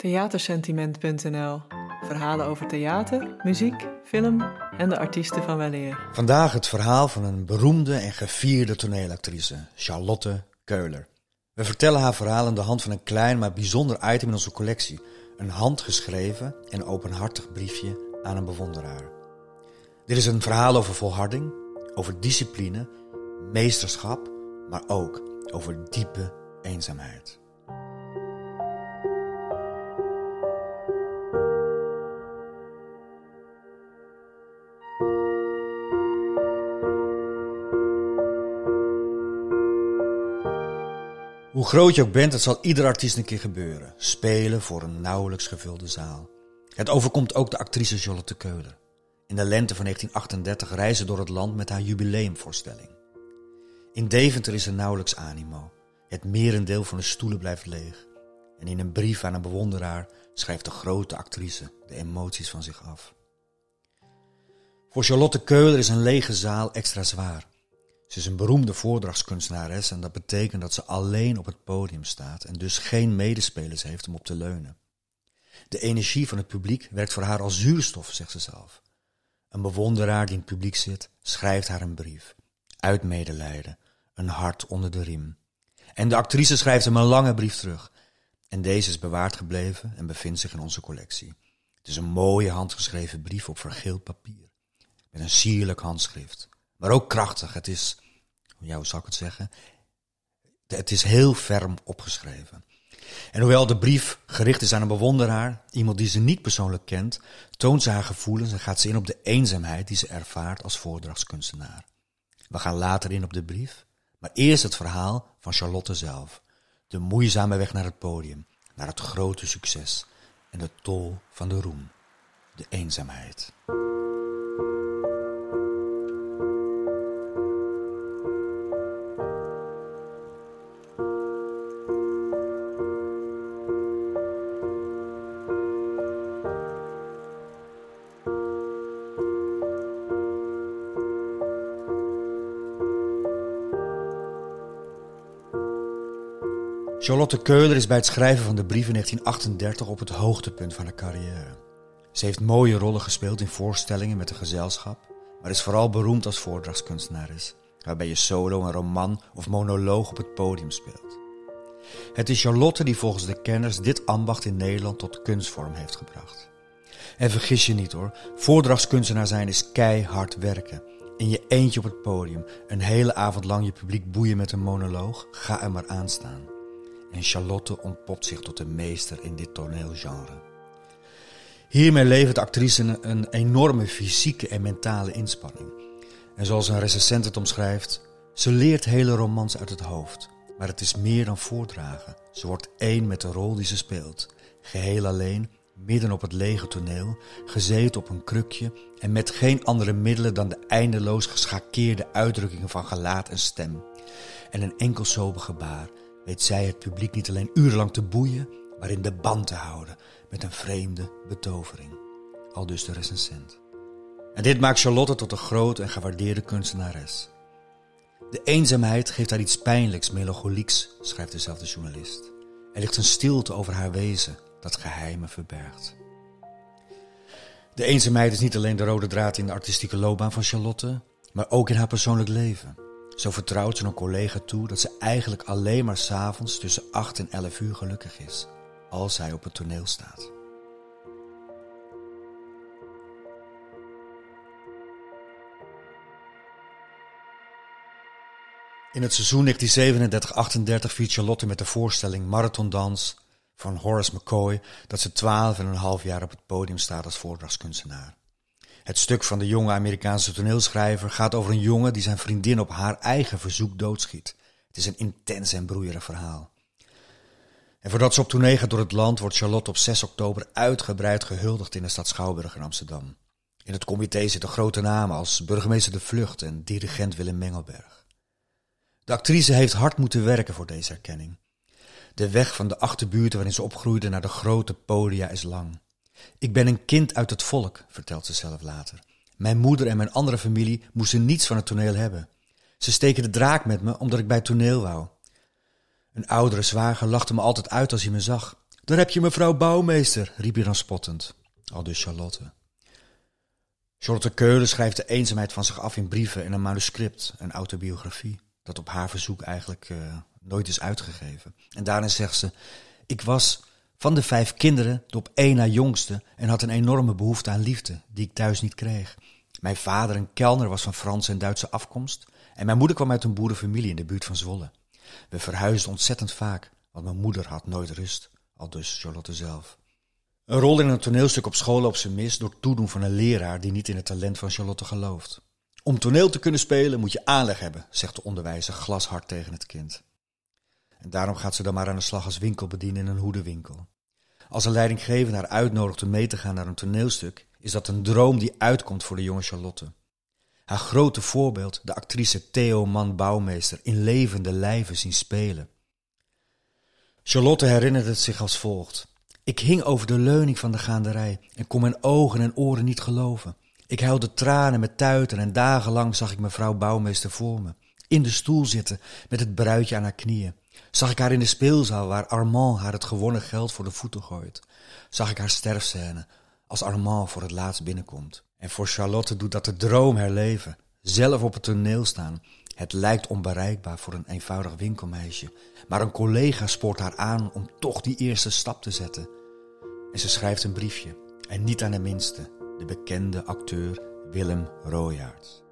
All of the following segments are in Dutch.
Theatersentiment.nl Verhalen over theater, muziek, film en de artiesten van weleer. Vandaag het verhaal van een beroemde en gevierde toneelactrice, Charlotte Keuler. We vertellen haar verhaal aan de hand van een klein maar bijzonder item in onze collectie. Een handgeschreven en openhartig briefje aan een bewonderaar. Dit is een verhaal over volharding, over discipline, meesterschap, maar ook over diepe eenzaamheid. Groot je ook bent, het zal ieder artiest een keer gebeuren. Spelen voor een nauwelijks gevulde zaal. Het overkomt ook de actrice Charlotte Keuler. In de lente van 1938 reizen door het land met haar jubileumvoorstelling. In Deventer is er nauwelijks animo. Het merendeel van de stoelen blijft leeg. En in een brief aan een bewonderaar schrijft de grote actrice de emoties van zich af. Voor Charlotte Keuler is een lege zaal extra zwaar. Ze is een beroemde voordrachtskunstenares en dat betekent dat ze alleen op het podium staat en dus geen medespelers heeft om op te leunen. De energie van het publiek werkt voor haar als zuurstof, zegt ze zelf. Een bewonderaar die in het publiek zit, schrijft haar een brief. Uit medelijden, een hart onder de riem. En de actrice schrijft hem een lange brief terug. En deze is bewaard gebleven en bevindt zich in onze collectie. Het is een mooie handgeschreven brief op vergeeld papier. Met een sierlijk handschrift. Maar ook krachtig. Het is, ja, hoe zou ik het zeggen? Het is heel ferm opgeschreven. En hoewel de brief gericht is aan een bewonderaar, iemand die ze niet persoonlijk kent, toont ze haar gevoelens en gaat ze in op de eenzaamheid die ze ervaart als voordrachtskunstenaar. We gaan later in op de brief, maar eerst het verhaal van Charlotte zelf. De moeizame weg naar het podium, naar het grote succes en de tol van de roem, de eenzaamheid. Charlotte Keuler is bij het schrijven van de brief in 1938 op het hoogtepunt van haar carrière. Ze heeft mooie rollen gespeeld in voorstellingen met een gezelschap, maar is vooral beroemd als voordrachtskunstenares, waarbij je solo, een roman of monoloog op het podium speelt. Het is Charlotte die volgens de kenners dit ambacht in Nederland tot kunstvorm heeft gebracht. En vergis je niet hoor, voordrachtskunstenaar zijn is keihard werken. In je eentje op het podium, een hele avond lang je publiek boeien met een monoloog, ga er maar aan staan en Charlotte ontpopt zich tot een meester in dit toneelgenre. Hiermee levert de actrice een, enorme fysieke en mentale inspanning. En zoals een recensent het omschrijft, ze leert hele romans uit het hoofd. Maar het is meer dan voordragen. Ze wordt één met de rol die ze speelt. Geheel alleen, midden op het lege toneel, gezeten op een krukje en met geen andere middelen dan de eindeloos geschakeerde uitdrukkingen van gelaat en stem. En een enkel sober gebaar weet zij het publiek niet alleen urenlang te boeien, maar in de band te houden met een vreemde betovering. Al dus de recensent. En dit maakt Charlotte tot een grote en gewaardeerde kunstenares. De eenzaamheid geeft haar iets pijnlijks, melancholieks, schrijft dezelfde journalist. Er ligt een stilte over haar wezen dat geheimen verbergt. De eenzaamheid is niet alleen de rode draad in de artistieke loopbaan van Charlotte, maar ook in haar persoonlijk leven. Zo vertrouwt ze een collega toe dat ze eigenlijk alleen maar s'avonds tussen 8 en 11 uur gelukkig is, als hij op het toneel staat. In het seizoen 1937-38 viert Charlotte met de voorstelling Marathondans van Horace McCoy dat ze 12 en een half jaar op het podium staat als voordrachtskunstenaar. Het stuk van de jonge Amerikaanse toneelschrijver gaat over een jongen die zijn vriendin op haar eigen verzoek doodschiet. Het is een intens en broeierig verhaal. En voordat ze op tournee gaat door het land, wordt Charlotte op 6 oktober uitgebreid gehuldigd in de stad Schouwburg in Amsterdam. In het comité zitten grote namen als burgemeester De Vlucht en dirigent Willem Mengelberg. De actrice heeft hard moeten werken voor deze erkenning. De weg van de achterbuurten waarin ze opgroeide naar de grote podia is lang. Ik ben een kind uit het volk, vertelt ze zelf later. Mijn moeder en mijn andere familie moesten niets van het toneel hebben. Ze steken de draak met me omdat ik bij het toneel wou. Een oudere zwager lachte me altijd uit als hij me zag. Daar heb je mevrouw Bouwmeester, riep hij dan spottend. Al dus Charlotte. Charlotte Keulen schrijft de eenzaamheid van zich af in brieven en een manuscript, een autobiografie, dat op haar verzoek eigenlijk uh, nooit is uitgegeven. En daarin zegt ze: Ik was van de vijf kinderen de op één na jongste en had een enorme behoefte aan liefde, die ik thuis niet kreeg. Mijn vader, een kelner, was van Franse en Duitse afkomst en mijn moeder kwam uit een boerenfamilie in de buurt van Zwolle. We verhuisden ontzettend vaak, want mijn moeder had nooit rust, al dus Charlotte zelf. Een rol in een toneelstuk op school op zijn mis door toedoen van een leraar die niet in het talent van Charlotte gelooft. Om toneel te kunnen spelen moet je aanleg hebben, zegt de onderwijzer glashard tegen het kind. En daarom gaat ze dan maar aan de slag als winkelbediende in een hoedenwinkel. Als een leidinggevende haar uitnodigt om mee te gaan naar een toneelstuk, is dat een droom die uitkomt voor de jonge Charlotte. Haar grote voorbeeld, de actrice Theo Man Bouwmeester, in levende lijven zien spelen. Charlotte herinnert het zich als volgt. Ik hing over de leuning van de gaanderij en kon mijn ogen en oren niet geloven. Ik huilde tranen met tuiten en dagenlang zag ik mevrouw Bouwmeester voor me. In de stoel zitten met het bruidje aan haar knieën. Zag ik haar in de speelzaal waar Armand haar het gewonnen geld voor de voeten gooit. Zag ik haar sterfscène als Armand voor het laatst binnenkomt. En voor Charlotte doet dat de droom herleven. Zelf op het toneel staan. Het lijkt onbereikbaar voor een eenvoudig winkelmeisje. Maar een collega spoort haar aan om toch die eerste stap te zetten. En ze schrijft een briefje. En niet aan de minste, de bekende acteur Willem Royaerts.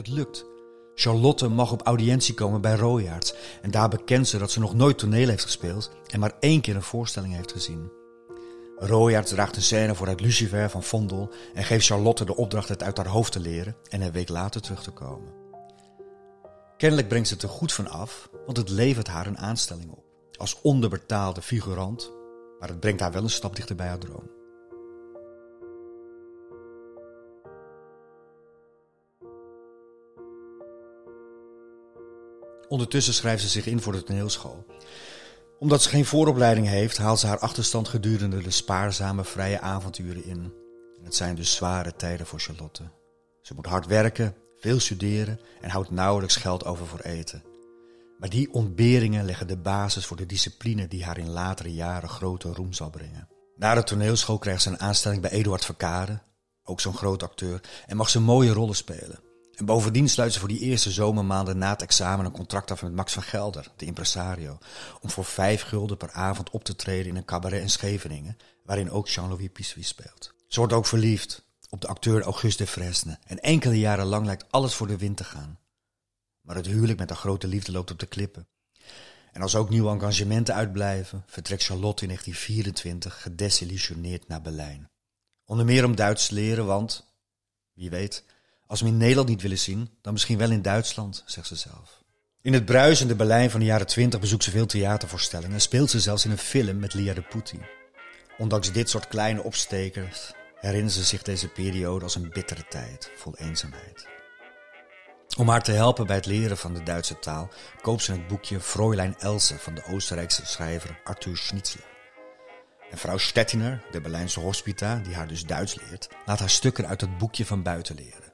Het lukt. Charlotte mag op audiëntie komen bij Royaerts en daar bekent ze dat ze nog nooit toneel heeft gespeeld en maar één keer een voorstelling heeft gezien. Royaerts draagt een scène voor uit Lucifer van Vondel en geeft Charlotte de opdracht het uit haar hoofd te leren en een week later terug te komen. Kennelijk brengt ze het er goed van af, want het levert haar een aanstelling op. Als onderbetaalde figurant, maar het brengt haar wel een stap dichter bij haar droom. Ondertussen schrijft ze zich in voor de toneelschool. Omdat ze geen vooropleiding heeft, haalt ze haar achterstand gedurende de spaarzame vrije avonturen in. Het zijn dus zware tijden voor Charlotte. Ze moet hard werken, veel studeren en houdt nauwelijks geld over voor eten. Maar die ontberingen leggen de basis voor de discipline die haar in latere jaren grote roem zal brengen. Na de toneelschool krijgt ze een aanstelling bij Eduard Verkade, ook zo'n groot acteur, en mag ze mooie rollen spelen. En bovendien sluit ze voor die eerste zomermaanden na het examen een contract af met Max van Gelder, de impresario, om voor vijf gulden per avond op te treden in een cabaret in Scheveningen, waarin ook Jean-Louis Pissuy speelt. Ze wordt ook verliefd op de acteur Auguste de Fresne en enkele jaren lang lijkt alles voor de wind te gaan. Maar het huwelijk met haar grote liefde loopt op de klippen. En als ook nieuwe engagementen uitblijven, vertrekt Charlotte in 1924 gedesillusioneerd naar Berlijn. Onder meer om Duits te leren, want, wie weet, als we in Nederland niet willen zien, dan misschien wel in Duitsland, zegt ze zelf. In het bruisende Berlijn van de jaren 20 bezoekt ze veel theatervoorstellingen en speelt ze zelfs in een film met Lia de Putti. Ondanks dit soort kleine opstekers herinnert ze zich deze periode als een bittere tijd, vol eenzaamheid. Om haar te helpen bij het leren van de Duitse taal koopt ze het boekje Fräulein Else van de Oostenrijkse schrijver Arthur Schnitzler. En vrouw Stettiner, de Berlijnse hospita, die haar dus Duits leert, laat haar stukken uit het boekje van buiten leren.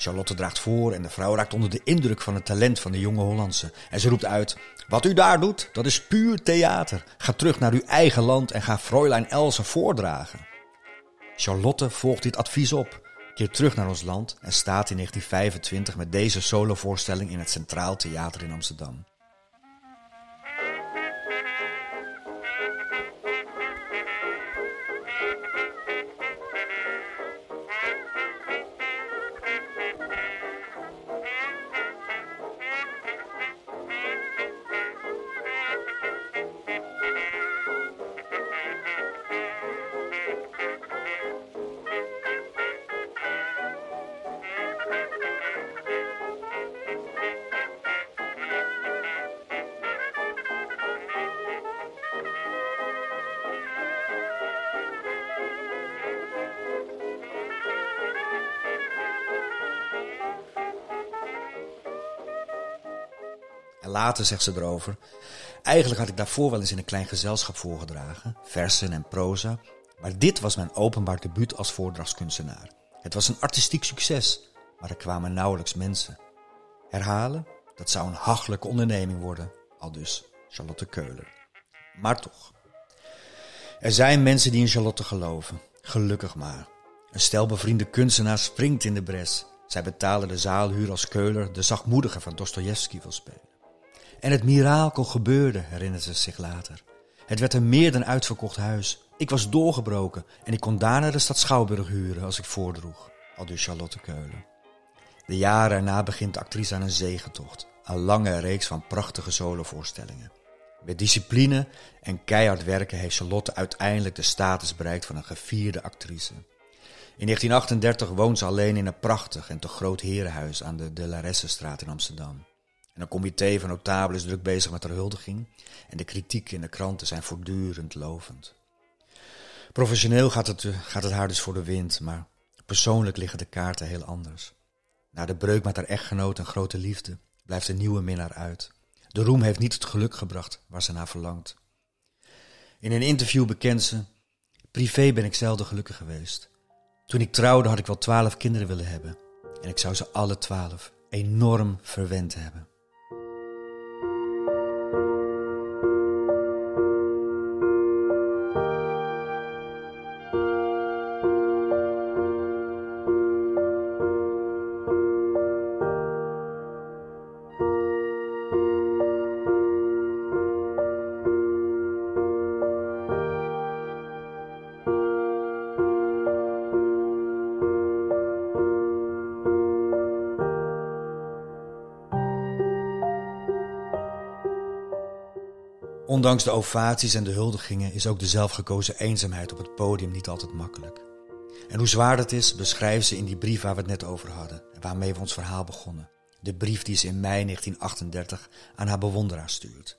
Charlotte draagt voor en de vrouw raakt onder de indruk van het talent van de jonge Hollandse. En ze roept uit, wat u daar doet, dat is puur theater. Ga terug naar uw eigen land en ga Fräulein Else voordragen. Charlotte volgt dit advies op, keert terug naar ons land en staat in 1925 met deze solovoorstelling in het Centraal Theater in Amsterdam. Later zegt ze erover: Eigenlijk had ik daarvoor wel eens in een klein gezelschap voorgedragen, versen en proza, maar dit was mijn openbaar debuut als voordrachtskunstenaar. Het was een artistiek succes, maar er kwamen nauwelijks mensen. Herhalen, dat zou een hachelijke onderneming worden, al dus Charlotte Keuler. Maar toch. Er zijn mensen die in Charlotte geloven. Gelukkig maar. Een stel bevriende kunstenaars springt in de bres. Zij betalen de zaalhuur als Keuler de zachtmoedige van Dostojevski wil spelen. En het mirakel gebeurde, herinnert ze zich later. Het werd een meer dan uitverkocht huis. Ik was doorgebroken en ik kon daarna de stad Schouwburg huren als ik voordroeg. Al dus Charlotte Keulen. De jaren erna begint de actrice aan een zegentocht. Een lange reeks van prachtige solovoorstellingen. Met discipline en keihard werken heeft Charlotte uiteindelijk de status bereikt van een gevierde actrice. In 1938 woont ze alleen in een prachtig en te groot herenhuis aan de De in Amsterdam. En een comité van notabelen is druk bezig met haar huldiging en de kritiek in de kranten zijn voortdurend lovend. Professioneel gaat het, gaat het haar dus voor de wind, maar persoonlijk liggen de kaarten heel anders. Na de breuk met haar echtgenoot en grote liefde blijft een nieuwe minnaar uit. De roem heeft niet het geluk gebracht waar ze naar verlangt. In een interview bekent ze: Privé ben ik zelden gelukkig geweest. Toen ik trouwde had ik wel twaalf kinderen willen hebben. En ik zou ze alle twaalf enorm verwend hebben. Ondanks de ovaties en de huldigingen is ook de zelfgekozen eenzaamheid op het podium niet altijd makkelijk. En hoe zwaar dat is, beschrijft ze in die brief waar we het net over hadden en waarmee we ons verhaal begonnen. De brief die ze in mei 1938 aan haar bewonderaar stuurt.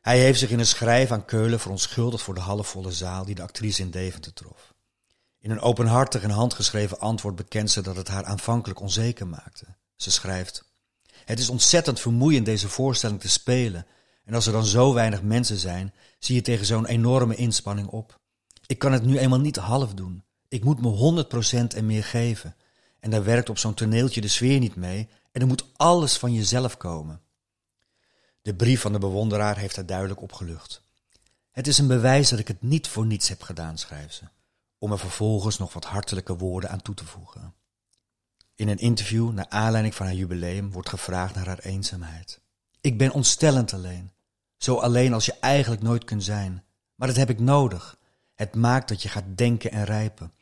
Hij heeft zich in een schrijf aan Keulen verontschuldigd voor de halfvolle zaal die de actrice in Deventer trof. In een openhartig en handgeschreven antwoord bekent ze dat het haar aanvankelijk onzeker maakte. Ze schrijft: Het is ontzettend vermoeiend deze voorstelling te spelen en als er dan zo weinig mensen zijn, zie je tegen zo'n enorme inspanning op. Ik kan het nu eenmaal niet half doen. Ik moet me 100% en meer geven. En daar werkt op zo'n toneeltje de sfeer niet mee en er moet alles van jezelf komen. De brief van de bewonderaar heeft haar duidelijk opgelucht. Het is een bewijs dat ik het niet voor niets heb gedaan, schrijft ze, om er vervolgens nog wat hartelijke woorden aan toe te voegen. In een interview naar aanleiding van haar jubileum wordt gevraagd naar haar eenzaamheid. Ik ben ontstellend alleen. Zo alleen als je eigenlijk nooit kunt zijn. Maar dat heb ik nodig. Het maakt dat je gaat denken en rijpen.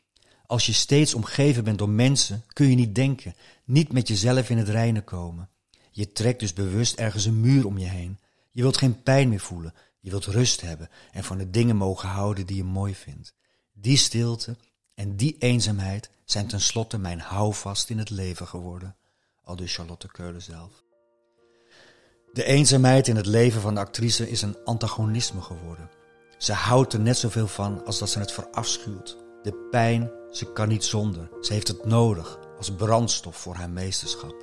Als je steeds omgeven bent door mensen, kun je niet denken, niet met jezelf in het reinen komen. Je trekt dus bewust ergens een muur om je heen. Je wilt geen pijn meer voelen, je wilt rust hebben en van de dingen mogen houden die je mooi vindt. Die stilte en die eenzaamheid zijn tenslotte mijn houvast in het leven geworden. Al dus Charlotte Keulen zelf. De eenzaamheid in het leven van de actrice is een antagonisme geworden. Ze houdt er net zoveel van als dat ze het verafschuwt. De pijn, ze kan niet zonder. Ze heeft het nodig als brandstof voor haar meesterschap.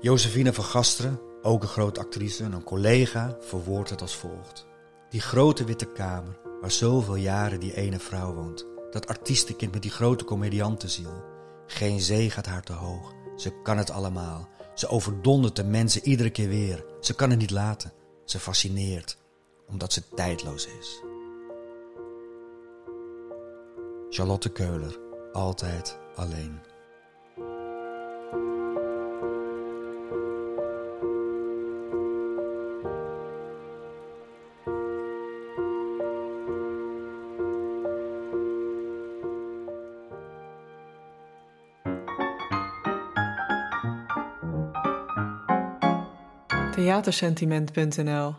Josephine van Gasteren, ook een grote actrice en een collega, verwoordt het als volgt. Die grote witte kamer, waar zoveel jaren die ene vrouw woont. Dat artiestenkind met die grote comediantenziel. Geen zee gaat haar te hoog. Ze kan het allemaal. Ze overdondert de mensen iedere keer weer. Ze kan het niet laten. Ze fascineert, omdat ze tijdloos is. Charlotte Keuler, altijd alleen. theatersentiment.nl